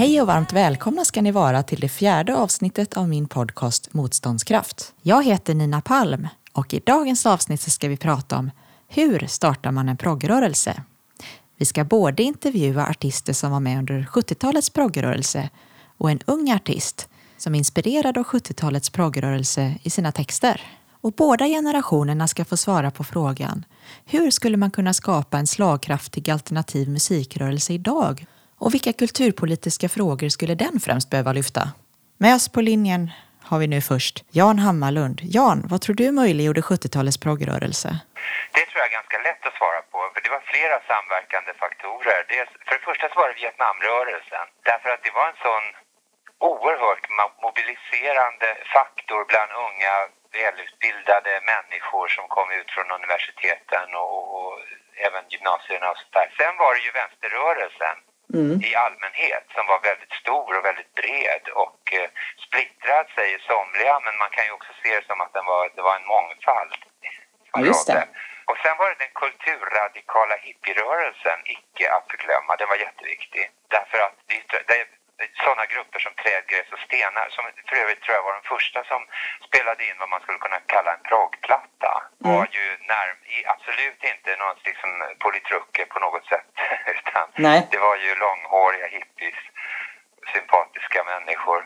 Hej och varmt välkomna ska ni vara till det fjärde avsnittet av min podcast Motståndskraft. Jag heter Nina Palm och i dagens avsnitt så ska vi prata om hur startar man en proggrörelse? Vi ska både intervjua artister som var med under 70-talets proggrörelse och en ung artist som är inspirerad av 70-talets proggrörelse i sina texter. Och båda generationerna ska få svara på frågan hur skulle man kunna skapa en slagkraftig alternativ musikrörelse idag? Och vilka kulturpolitiska frågor skulle den främst behöva lyfta? Med oss på linjen har vi nu först Jan Hammarlund. Jan, vad tror du möjliggjorde 70-talets progrörelse? Det tror jag är ganska lätt att svara på, för det var flera samverkande faktorer. Dels, för det första så var det Vietnamrörelsen, därför att det var en sån oerhört mobiliserande faktor bland unga välutbildade människor som kom ut från universiteten och, och även gymnasierna och sånt där. Sen var det ju vänsterrörelsen mm. i allmänhet som var väldigt stor och väldigt bred och eh, splittrad säger somliga men man kan ju också se det som att den var, det var en mångfald. Ja, just det. Och sen var det den kulturradikala hippierörelsen, icke att förglömma, den var jätteviktig. Därför att det, det, sådana grupper som Trädgräs och Stenar, som för övrigt tror jag var de första som spelade in vad man skulle kunna kalla en proggplatta, mm. var ju närm, absolut inte någon liksom politruker på något sätt, utan Nej. det var ju långhåriga hippies, sympatiska människor.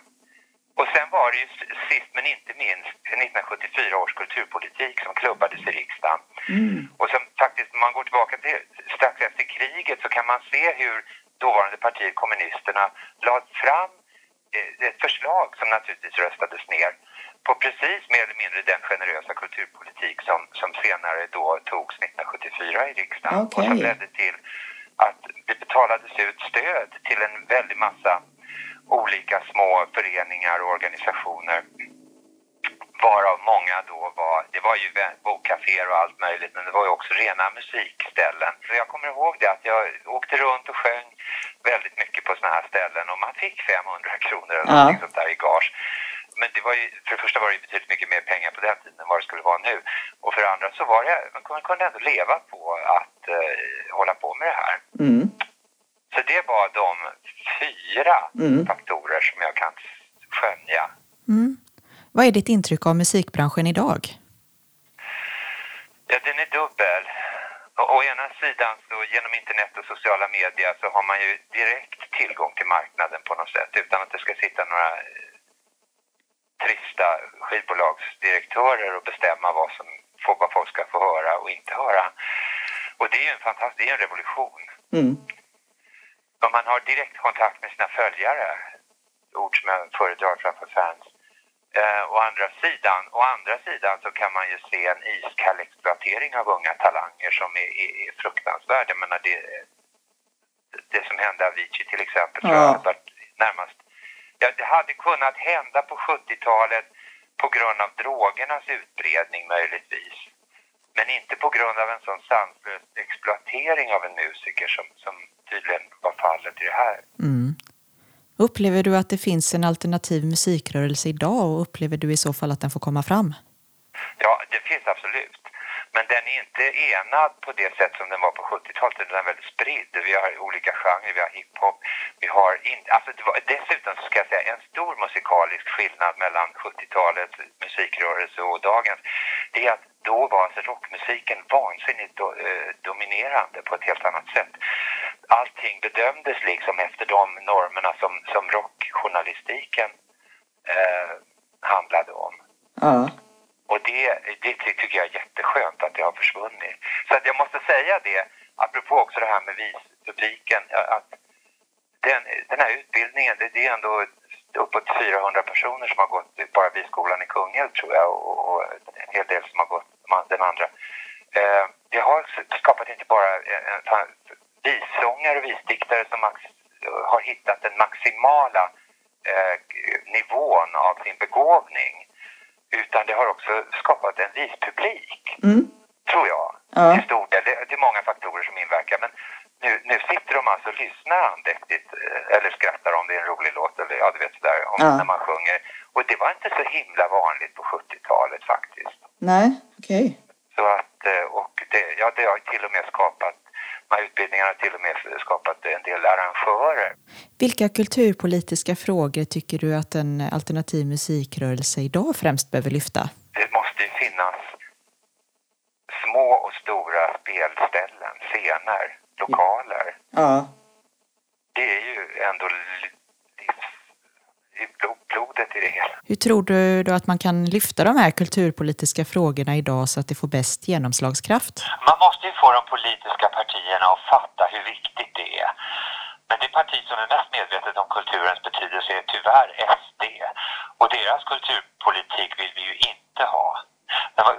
Och sen var det ju sist men inte minst 1974 års kulturpolitik som klubbades i riksdagen. Mm. Och som faktiskt, om man går tillbaka till strax efter kriget så kan man se hur dåvarande partiet kommunisterna lade fram eh, ett förslag som naturligtvis röstades ner på precis mer eller mindre den generösa kulturpolitik som, som senare då togs 1974 i riksdagen okay. och som ledde till att det betalades ut stöd till en väldig massa olika små föreningar och organisationer var, det var ju bokkaféer och allt möjligt, men det var ju också rena musikställen. Så jag kommer ihåg det att jag åkte runt och sjöng väldigt mycket på sådana här ställen och man fick 500 kronor eller ja. sånt där i gage. Men det var ju, för det första var det betydligt mycket mer pengar på den tiden än vad det skulle vara nu. Och för det andra så var det, man kunde ändå leva på att uh, hålla på med det här. Mm. Så det var de fyra mm. faktorer som jag kan skönja. Mm. Vad är ditt intryck av musikbranschen idag? Ja, den är dubbel. Å ena sidan så genom internet och sociala medier så har man ju direkt tillgång till marknaden på något sätt utan att det ska sitta några eh, trista skivbolagsdirektörer och bestämma vad, som, vad folk ska få höra och inte höra. Och det är ju en fantastisk, en revolution. Mm. Om man har direkt kontakt med sina följare, ord som jag föredrar framför fans, Eh, å, andra sidan, å andra sidan så kan man ju se en iskall exploatering av unga talanger som är, är, är fruktansvärd. Jag menar det, det som hände Avicii till exempel ja. tror jag närmast... Ja, det hade kunnat hända på 70-talet på grund av drogernas utbredning möjligtvis. Men inte på grund av en sån sanslös exploatering av en musiker som, som tydligen var fallet i det här. Mm. Upplever du att det finns en alternativ musikrörelse idag och upplever du i så fall att den får komma fram? Ja, det finns absolut. Men den är inte enad på det sätt som den var på 70-talet. Den är väldigt spridd. Vi har olika genrer, vi har hiphop, vi har... In, alltså var, dessutom så ska jag säga en stor musikalisk skillnad mellan 70-talets musikrörelse och dagens. Det är att då var alltså rockmusiken vansinnigt do, eh, dominerande på ett helt annat sätt allting bedömdes liksom efter de normerna som, som rockjournalistiken eh, handlade om. Ja. Och det, det tycker jag är jätteskönt att det har försvunnit. Så att jag måste säga det, apropå också det här med vispubliken, att den, den här utbildningen, det, det är ändå uppåt 400 personer som har gått bara Visskolan i Kungälv tror jag och, och en hel del som har gått den andra. Eh, det har skapat inte bara en, vissångare och visdiktare som har hittat den maximala eh, nivån av sin begåvning. Utan det har också skapat en vispublik, mm. tror jag. Ja. Till stor del. Det, det är många faktorer som inverkar. Men nu, nu sitter de alltså och lyssnar andäktigt eh, eller skrattar om det är en rolig låt eller ja, du vet sådär, om, ja. när man sjunger. Och det var inte så himla vanligt på 70-talet faktiskt. Nej, okej. Okay. Så att, eh, och det, ja, det har till och med skapat de här utbildningarna har till och med skapat en del arrangörer. Vilka kulturpolitiska frågor tycker du att en alternativ musikrörelse idag främst behöver lyfta? Det måste ju finnas små och stora spelställen, scener, lokaler. Ja. Det är ju ändå blodet i det hela. Hur tror du då att man kan lyfta de här kulturpolitiska frågorna idag så att det får bäst genomslagskraft? Man måste ju få de politiska partierna att fatta hur viktigt det är. Men det parti som är mest medvetet om kulturens betydelse är tyvärr SD. Och deras kulturpolitik vill vi ju inte ha.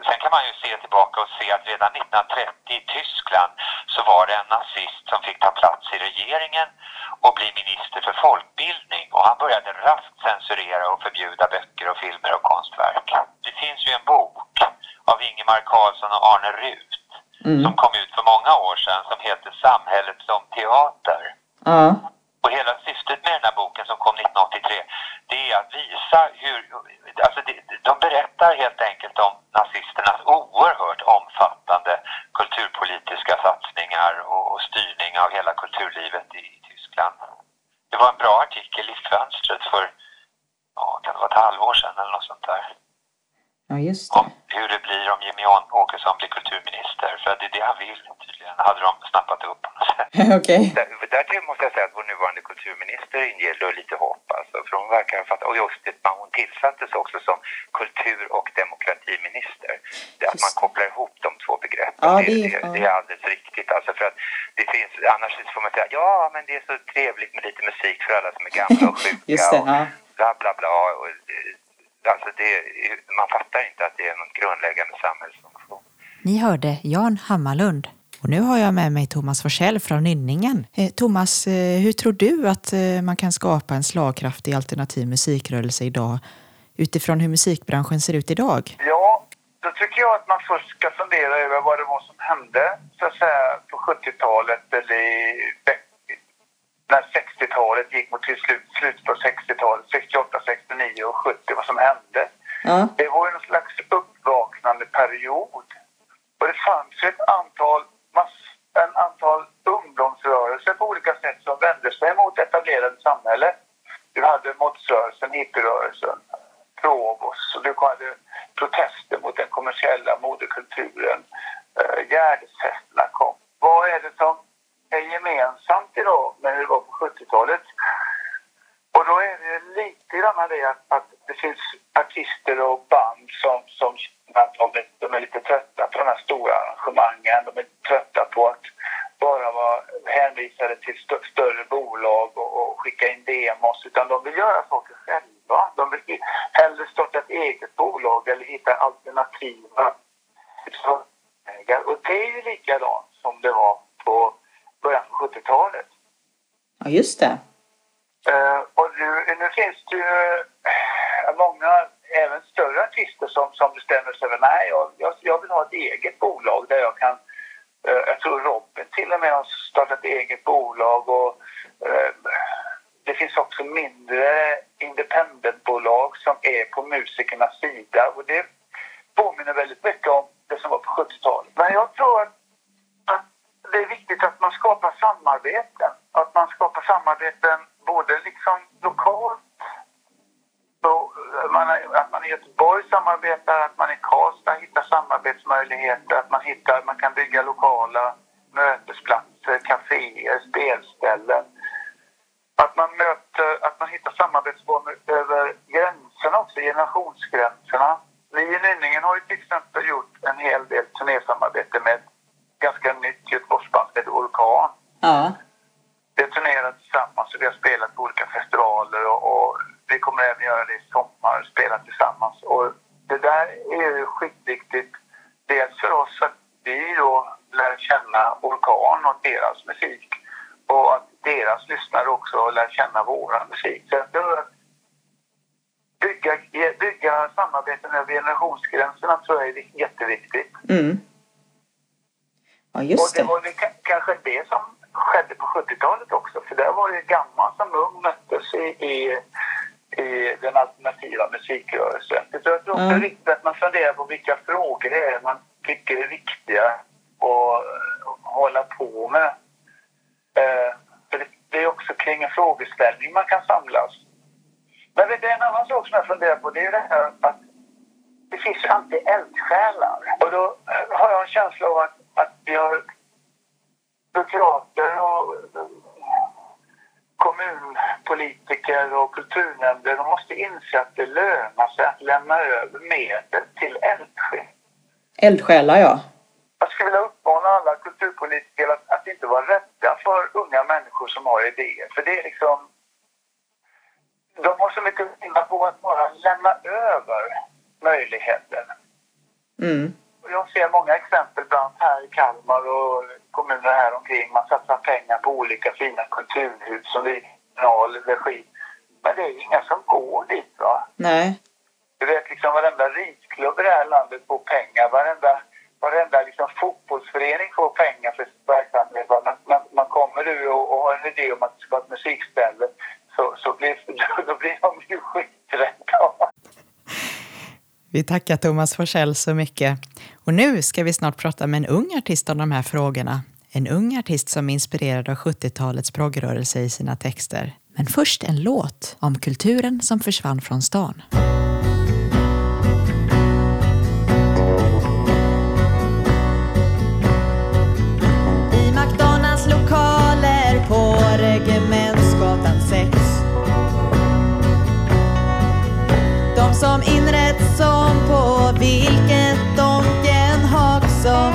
Sen kan man ju se tillbaka och se att redan 1930 i Tyskland så var det en nazist som fick ta plats i regeringen och bli minister för folkbildning och började raskt censurera och förbjuda böcker och filmer och konstverk. Det finns ju en bok av Ingemar Karlsson och Arne Rut mm. som kom ut för många år sedan som heter Samhället som teater. Mm. Och hela syftet med den här boken som kom 1983 det är att visa hur, alltså det, de berättar helt enkelt om nazisternas oerhört omfattande kulturpolitiska satsningar och, och styrning av hela kulturlivet i, Tyskland. Det var en bra artikel i Fönstret för, ja, kan det vara ett halvår sedan eller något sånt där. Ja, just det. Om hur det blir om Jimmy Åkesson blir kulturminister. För det är det han vill tydligen, hade de snappat upp på något sätt. Okej. Okay. Därtill måste jag säga att vår nuvarande kulturminister inger lite hopp alltså. För hon verkar ha fattat, och just det, hon tillsattes också som kultur- och demokratiminister. Det att man kopplar ihop de två begreppen, ja, det, det, det, är alldeles riktigt. Alltså för att det finns, annars får man säga, ja men det är så trevligt med lite musik för alla som är gamla och sjuka. just det, ja. och bla bla bla. Och, alltså det, man fattar inte att det är någon grundläggande samhällsfunktion. Ni hörde Jan Hammarlund. Och nu har jag med mig Thomas Forsell från Nynningen. Eh, Thomas, eh, hur tror du att eh, man kan skapa en slagkraftig alternativ musikrörelse idag utifrån hur musikbranschen ser ut idag? Ja, då tycker jag att man först ska fundera över vad det var som hände så att säga, på 70-talet eller i när 60-talet gick mot till slut, slutet på 60-talet, Rio skicka in demos. Utan de vill göra saker själva. De vill hellre starta ett eget bolag eller hitta alternativa vägar. Och det är ju likadant som det var på början på 70-talet. Ja, just det. Uh, och nu, nu finns det ju uh, många, även större artister som, som bestämmer sig för nej, jag, jag, vill ha ett eget bolag där jag kan, uh, jag tror Robin till och med har startat ett eget bolag och det finns också mindre independentbolag som är på musikernas sida och det påminner väldigt mycket om det som var på 70-talet. Men jag tror att det är viktigt att man skapar samarbeten. Att man skapar samarbeten både liksom lokalt, så eh, man, att man i Göteborg samarbetar, att man i Karlstad hittar samarbetsmöjligheter, att man, hittar, man kan bygga lokala mötesplatser, kaféer, spelställen. Att man, möter, att man hittar samarbetsformer över gränserna också, generationsgränserna. Vi i Nynningen har ju till exempel gjort en hel del turnésamarbete med ganska nytt Göteborgsband som heter Orkan. Ja. Vi har turnerat tillsammans och vi har spelat på olika festivaler och, och vi kommer även göra det i sommar, spela tillsammans. Och det där är ju skitviktigt. Dels för oss att vi då lär känna Orkan och deras musik och att deras lyssnare också lär känna våran musik. Så jag tror att bygga, bygga samarbeten över generationsgränserna tror jag är jätteviktigt. Mm. Ja, just och det var väl kanske det som skedde på 70-talet också. För där var det gammal som ung möttes i, i, i den alternativa musikrörelsen. Jag tror också mm. viktigt att man funderar på vilka frågor det är man tycker är viktiga och hålla på med. Eh, det, är också kring en frågeställning man kan samlas. Men det är en annan sak som jag funderar på. Det är ju det här att det finns alltid eldsjälar. Och då eh, har jag en känsla av att, att vi har byråkrater och eh, kommunpolitiker och kulturnämnder de måste inse att det lönar sig att lämna över medel till eldsjälar. Eldsjälar, ja. Jag skulle vilja uppmana alla kulturpolitiker att, att inte vara rädda för unga människor som har idéer. För det är liksom... De har så mycket att vinna på att bara lämna över möjligheter. Mm. Jag ser många exempel, bland här i Kalmar och kommuner här omkring. Man satsar pengar på olika fina kulturhus som vi kommunal regi. Men det är inga som går dit va? Nej. Du vet liksom varenda risklubb i det här landet får pengar. Varenda, varenda liksom fotbollsförening får pengar för sin verksamhet. Man, man, man kommer du och, och har en idé om att det ska vara ett musikställe så, så blir, då blir de ju skiträdda. Vi tackar Thomas Forsell så mycket. Och nu ska vi snart prata med en ung artist om de här frågorna. En ung artist som är inspirerad av 70-talets proggrörelse i sina texter. Men först en låt om kulturen som försvann från stan. På Regementsgatan 6 De som inrett som på vilket Donkenhag som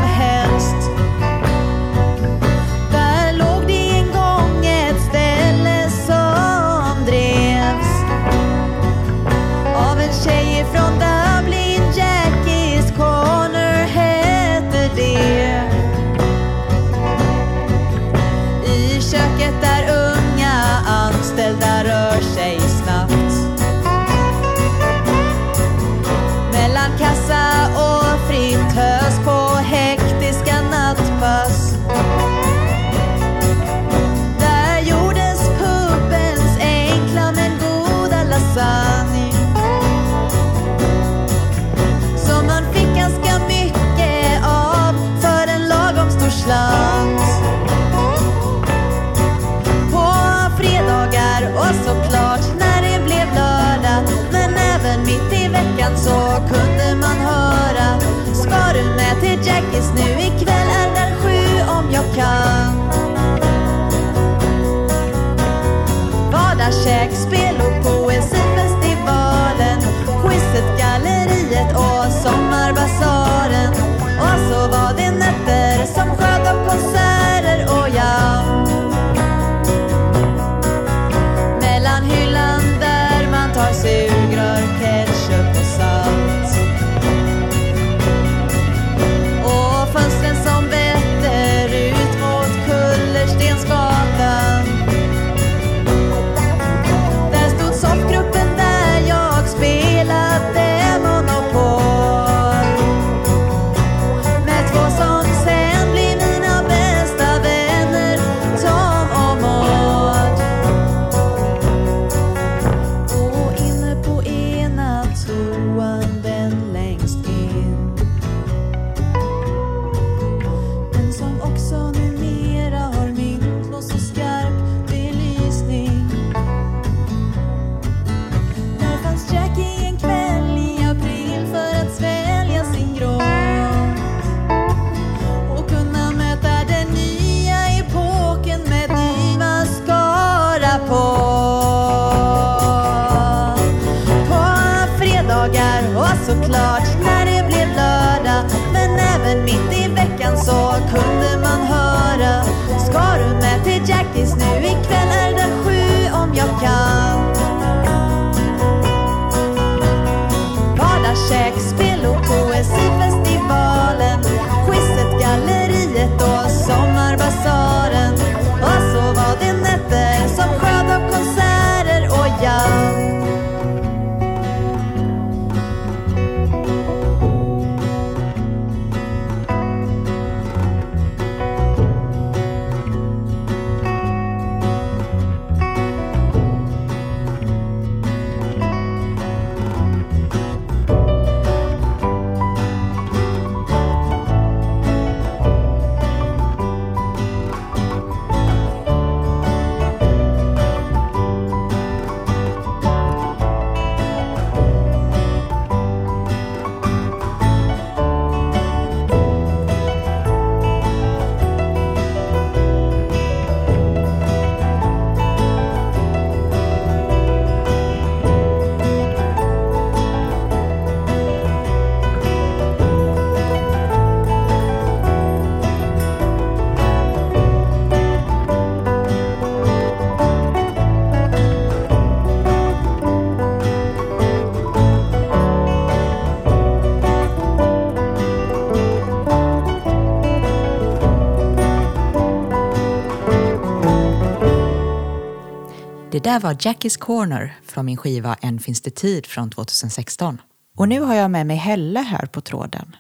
Det där var Jackies Corner från min skiva En finns det tid från 2016. Och nu har jag med mig Helle här på tråden.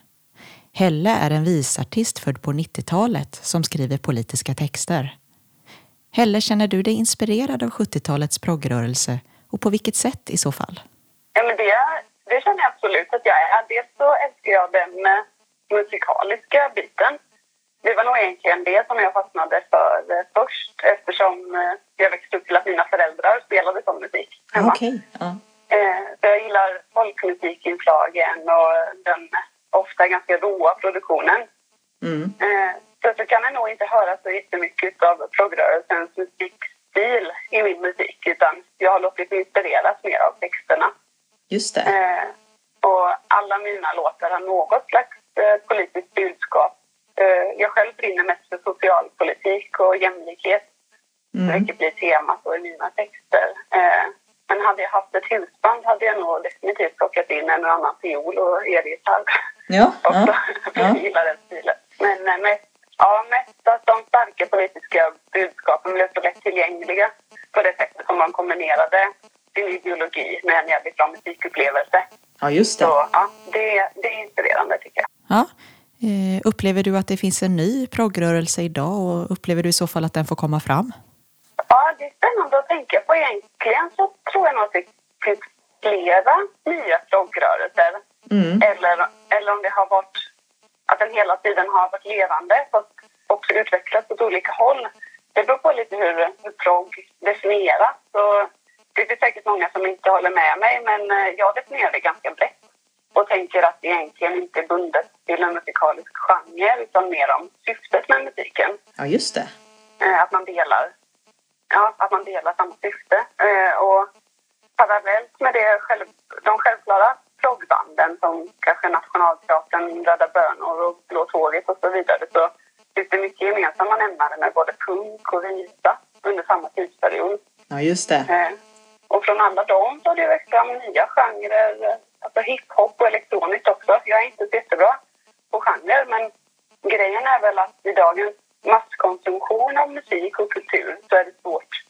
Helle är en visartist född på 90-talet som skriver politiska texter. Helle, känner du dig inspirerad av 70-talets progrörelse och på vilket sätt i så fall? Ja, men det, det känner jag absolut att jag är. Dels så älskar jag den eh, musikaliska biten. Det var nog egentligen det som jag fastnade för först eftersom eh, jag växte upp till att mina föräldrar spelade sån musik hemma. Okej. Ja. Eh, så jag gillar folkmusikinslagen och den ofta ganska råa produktionen. Mm. Eh, så, så kan jag nog inte höra så jättemycket av progrörelsens musikstil i min musik utan jag har låtit mig inspireras mer av texterna. Just det. Och alla mina låtar har något slags politiskt budskap. Eh, jag själv brinner mest för socialpolitik och jämlikhet, Mm. vilket blir temat i mina texter. Eh, men hade jag haft ett husband hade jag nog definitivt plockat in en och annan fiol och elgitarr Ja, ja, jag gillar den stilen. Men eh, mest, ja, mest att de starka politiska budskapen blev så lätt tillgängliga på det sättet som man kombinerade sin ideologi med en jävligt bra musikupplevelse. ja just Så ja, det, det är inspirerande tycker jag. Ja. Eh, upplever du att det finns en ny progrörelse idag och upplever du i så fall att den får komma fram? Ja, det är spännande att tänka på. Egentligen så tror jag nog att det finns flera nya progrörelser. Mm. Eller, eller om det har varit att den hela tiden har varit levande fast också utvecklats åt olika håll. Det beror på lite hur, hur progg definieras. Så det finns säkert många som inte håller med mig men eh, jag definierar det ganska brett och tänker att det egentligen inte är bundet till en musikalisk genre utan mer om syftet med musiken. Ja, just det. Eh, att man delar ja, att man delar samma syfte. Eh, och parallellt med det, själv, de självklara proggbanden som kanske Nationalteatern, Röda Bönor och Blå Tåget och så vidare så finns det mycket gemensamma nämnare med både punk och visa under samma tidsperiod. Ja, just det. Eh, och från alla dem så har det växt fram nya genrer, alltså hiphop och elektroniskt också. Jag är inte så jättebra på genrer men grejen är väl att i dagens masskonsumtion av musik och kultur så är det svårt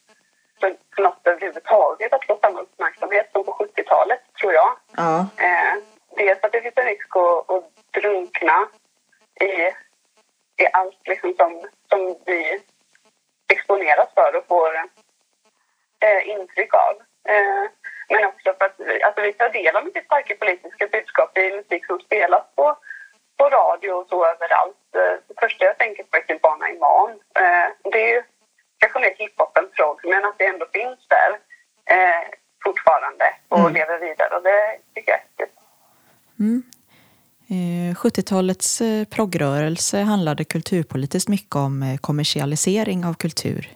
för något överhuvudtaget att få samma uppmärksamhet som på 70-talet tror jag. Ja. Eh, dels att det finns en risk att, att drunkna i, i allt liksom som, som vi exponeras för och får eh, intryck av. Eh, men också för att vi- alltså vi tar del av mycket starka politiska budskap i musik som spelas på, på radio och så överallt. Eh, det första jag tänker på är typ Bana Imam. Eh, det är ju kanske mer hiphop än progg, men att det ändå finns där eh, fortfarande och Mm. lever vidare. Och det tycker jag är häftigt. Eh, 70-talets eh, progrörelse handlade kulturpolitiskt mycket om kommersialisering av kultur.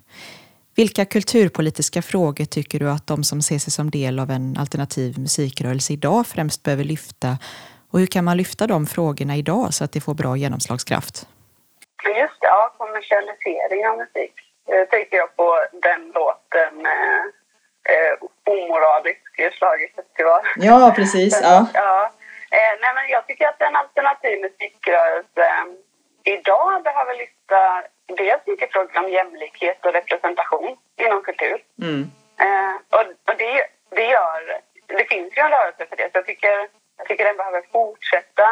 Vilka kulturpolitiska frågor tycker du att de som ser sig som del av en alternativ musikrörelse idag främst behöver lyfta? Och hur kan man lyfta de frågorna idag så att det får bra genomslagskraft? Just det, ja, kommersialisering av musik. Jag tänker jag på den låten eh, eh, Omoralisk schlagerfestival. Ja, precis. Ja. ja. Eh, nej, men jag tycker att en alternativ musikrörelse eh, idag behöver lyfta dels mycket frågor om jämlikhet och representation inom kultur. Mm. Eh, och och det, det gör... Det finns ju en rörelse för det, så jag tycker, jag tycker den behöver fortsätta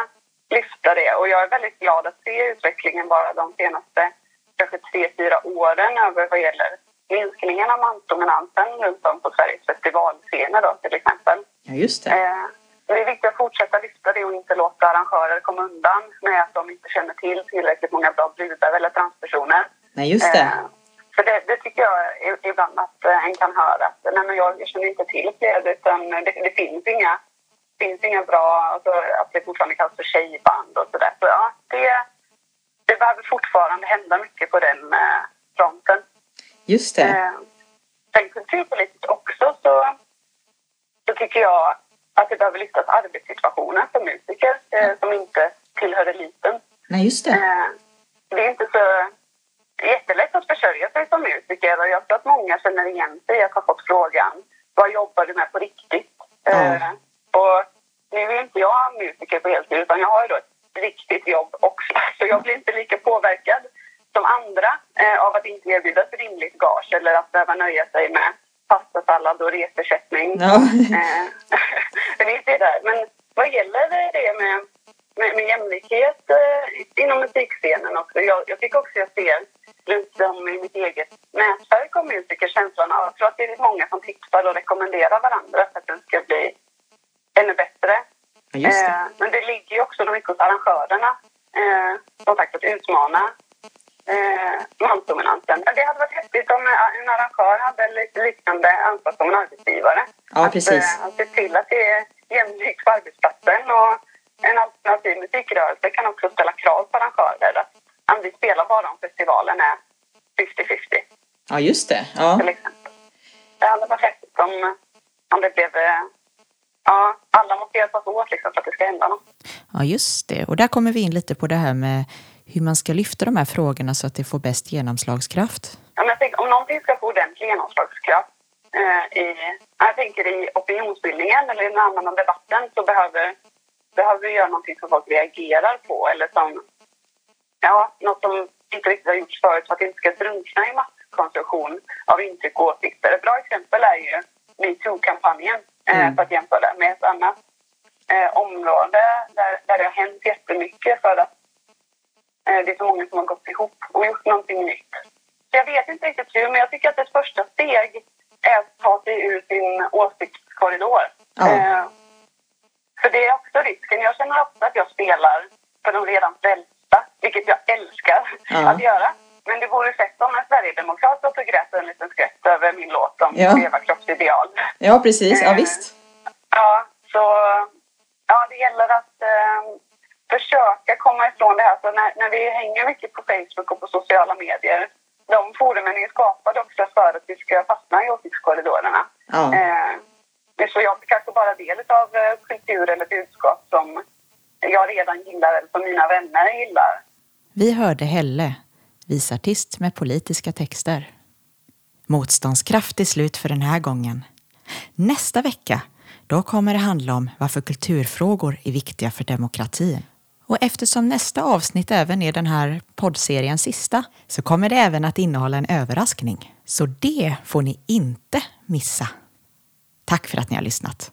lyfta det. Och jag är väldigt glad att se utvecklingen bara de senaste kanske tre, fyra åren över vad gäller minskningen av mansdominansen runt om på Sveriges festivalscener då, till exempel. ja, just det. Eh, det är viktigt att fortsätta lyfta det och inte låta arrangörer komma undan med att de inte känner till tillräckligt många bra brudar eller transpersoner. Nej, just det. Eh, för det, det tycker jag ibland att eh, en kan höra. Att, nej, men jag, jag känner inte till fler, utan det, det finns inga finns inga bra, alltså, att det fortfarande kallas för tjejband och sådär. Så ja, det, det behöver fortfarande hända mycket på den eh, fronten. Just Eh, sen kulturpolitiskt också så, så tycker jag att det behöver lyftas arbetssituationen för musiker eh, som inte tillhör eliten. Nej, just det. Eh, det är inte så jättelätt att försörja sig som musiker och jag tror att många känner igen sig i att ha fått frågan vad jobbar du med på riktigt? Ja. Eh, och nu är inte jag musiker på heltid utan jag har ju då ett riktigt jobb också så jag blir inte lika påverkad som andra eh, av att inte erbjudas rimligt gage eller att behöva nöja sig med pastasallad och resersättning. Ja. Eh, det finns det där. Men vad gäller det med, med, med jämlikhet eh, inom musikscenen också. Jag, jag tycker också jag ser runt om i mitt eget nätverk av musiker känslan av, jag tror att det är många som tipsar och rekommenderar varandra för att den ska bli ännu bättre. Ja, just det. Eh, men det ligger ju också mycket hos arrangörerna, eh, som sagt, att utmana eh, mansdominansen. Det hade varit häftigt om eh, en arrangör hade lite liknande ansvar som en arbetsgivare. Ja, att, precis. eh, att se till att det är jämlikt på arbetsplatsen och en alternativ musikrörelse kan också ställa krav på arrangörer att vi spelar bara om festivalen är 50-50 Ja, just det. Ja. till exempel. Det hade varit häftigt om, om det blev... eh, Ja, alla måste hjälpas åt liksom för att det ska hända något. ja, just det. Och där kommer vi in lite på det här med hur man ska lyfta de här frågorna så att det får bäst genomslagskraft. Ja, men jag tänker, om någonting ska få ordentlig genomslagskraft tänker i opinionsbildningen eller i den allmänna debatten så behöver, behöver vi göra någonting som folk reagerar på eller som, ja, något som inte riktigt har gjorts förut för att det inte ska drunkna i masskonsumtion av intryck och åsikter. Ett bra exempel är ju metoo-kampanjen eh, Mm. för att jämföra med ett annat eh, område där, där det har hänt jättemycket för att eh, det är så många som har gått ihop och gjort någonting nytt. Så jag vet inte riktigt hur, men jag tycker att ett första steg ta sig ur sin åsiktskorridor. Ja. Eh, för det är också risken. Jag känner ofta att jag spelar för de redan frälsta, vilket jag älskar Ja. att göra. Men det vore fett om en sverigedemokrat satt och grät en liten skvätt över min låt om Ja. skeva kroppsideal. Ja, precis. Ja, Eh, visst. Ja, så ja, det gäller att eh, försöka komma ifrån det här. Så när, när vi hänger mycket på Facebook och på sociala medier, de forumen är skapade också för att vi ska fastna i åsiktskorridorerna. Ja. Eh, så jag blir kanske bara del av eh, kultur eller budskap som jag redan gillar eller som mina vänner gillar. Vi hörde Helle, visartist med politiska texter. Motståndskraft är slut för den här gången. Nästa vecka, då kommer det handla om varför kulturfrågor är viktiga för demokratin. Och eftersom nästa avsnitt även är den här poddseriens sista så kommer det även att innehålla en överraskning. Så det får ni inte missa. Tack för att ni har lyssnat.